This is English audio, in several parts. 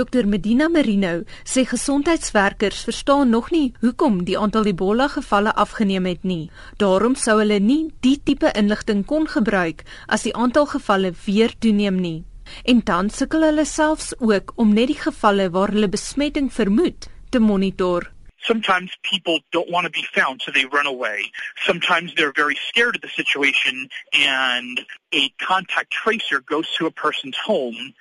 Dr Medina Marino sê gesondheidswerkers verstaan nog nie hoekom die aantal Ebola gevalle afgeneem het nie. Daarom sou hulle nie die tipe inligting kon gebruik as die aantal gevalle weer toeneem nie. En dan sukkel hulle selfs ook om net die gevalle waar hulle besmetting vermoed te monitor. Sometimes people don't want to be found, so they run away. Sometimes they're very scared of the situation, and a contact tracer goes to a person's home.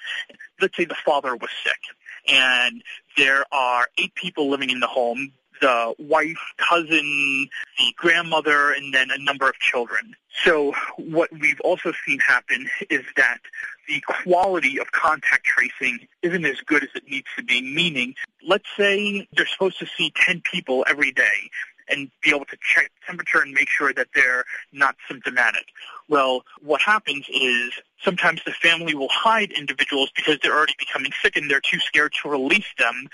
Let's say the father was sick, and there are eight people living in the home the wife, cousin, the grandmother, and then a number of children. So what we've also seen happen is that the quality of contact tracing isn't as good as it needs to be, meaning, let's say they're supposed to see 10 people every day and be able to check temperature and make sure that they're not symptomatic. Well, what happens is sometimes the family will hide individuals because they're already becoming sick and they're too scared to release them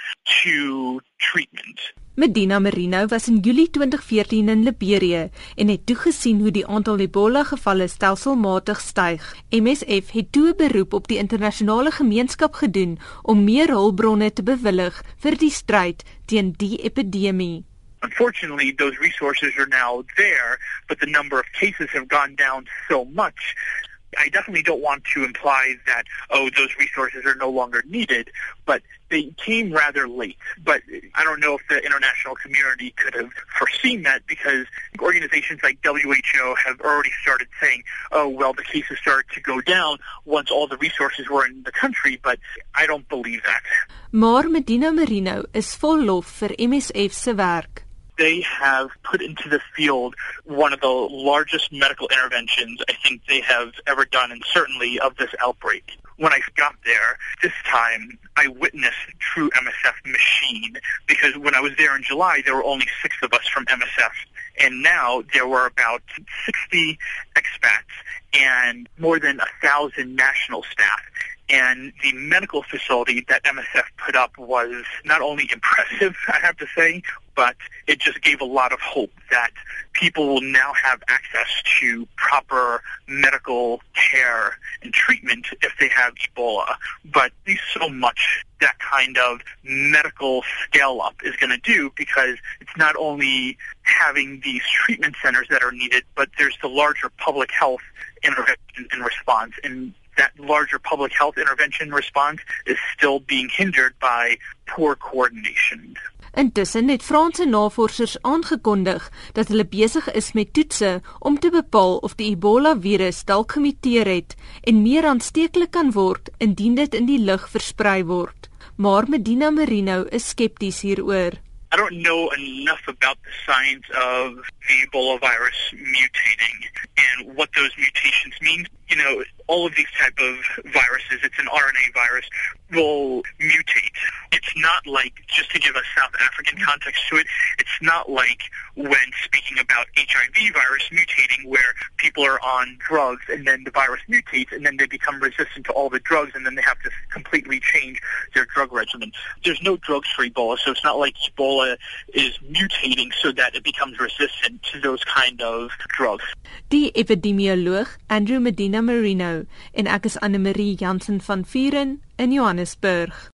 to treatment. Medina Marino was in Julie 2014 in Liberia en het toegesien hoe die aantal Ebola-gevalle stelselmatig styg. MSF het toe 'n beroep op die internasionale gemeenskap gedoen om meer hulpbronne te bewillig vir die stryd teen die epidemie. Unfortunately, those resources are now there, but the number of cases have gone down so much I definitely don't want to imply that, oh, those resources are no longer needed, but they came rather late. But I don't know if the international community could have foreseen that because organizations like WHO have already started saying, oh, well, the cases started to go down once all the resources were in the country, but I don't believe that. Maar Medina Marino is vol lof vir MSF se werk. They have put into the field one of the largest medical interventions I think they have ever done, and certainly of this outbreak. When I got there this time, I witnessed true MSF machine because when I was there in July, there were only six of us from MSF. And now there were about 60 expats and more than a thousand national staff and the medical facility that MSF put up was not only impressive, I have to say, but it just gave a lot of hope that people will now have access to proper medical care and treatment if they have Ebola. But there's so much that kind of medical scale up is going to do because it's not only having these treatment centers that are needed, but there's the larger public health intervention and response. And that larger public health intervention response is still being hindered by poor coordination. Intussen het Franse navorsers aangekondig dat hulle besig is met toetse om te bepaal of die Ebola-virus dalk gemuteer het en meer aansteeklik kan word indien dit in die lug versprei word. Maar Medina Marino is skepties hieroor. I don't know enough about the science of the Ebola virus mutating and what those mutations mean. All of these type of viruses, it's an RNA virus, will mutate. It's not like, just to give a South African context to it, it's not like when speaking about HIV virus mutating where people are on drugs and then the virus mutates and then they become resistant to all the drugs and then they have to completely change their drug regimen. There's no drugs for Ebola, so it's not like Ebola is mutating so that it becomes resistant to those kind of drugs. Die epidemioloog Andrew Medina Marino en is Anne Marie Jansen van Vuren in Johannesburg.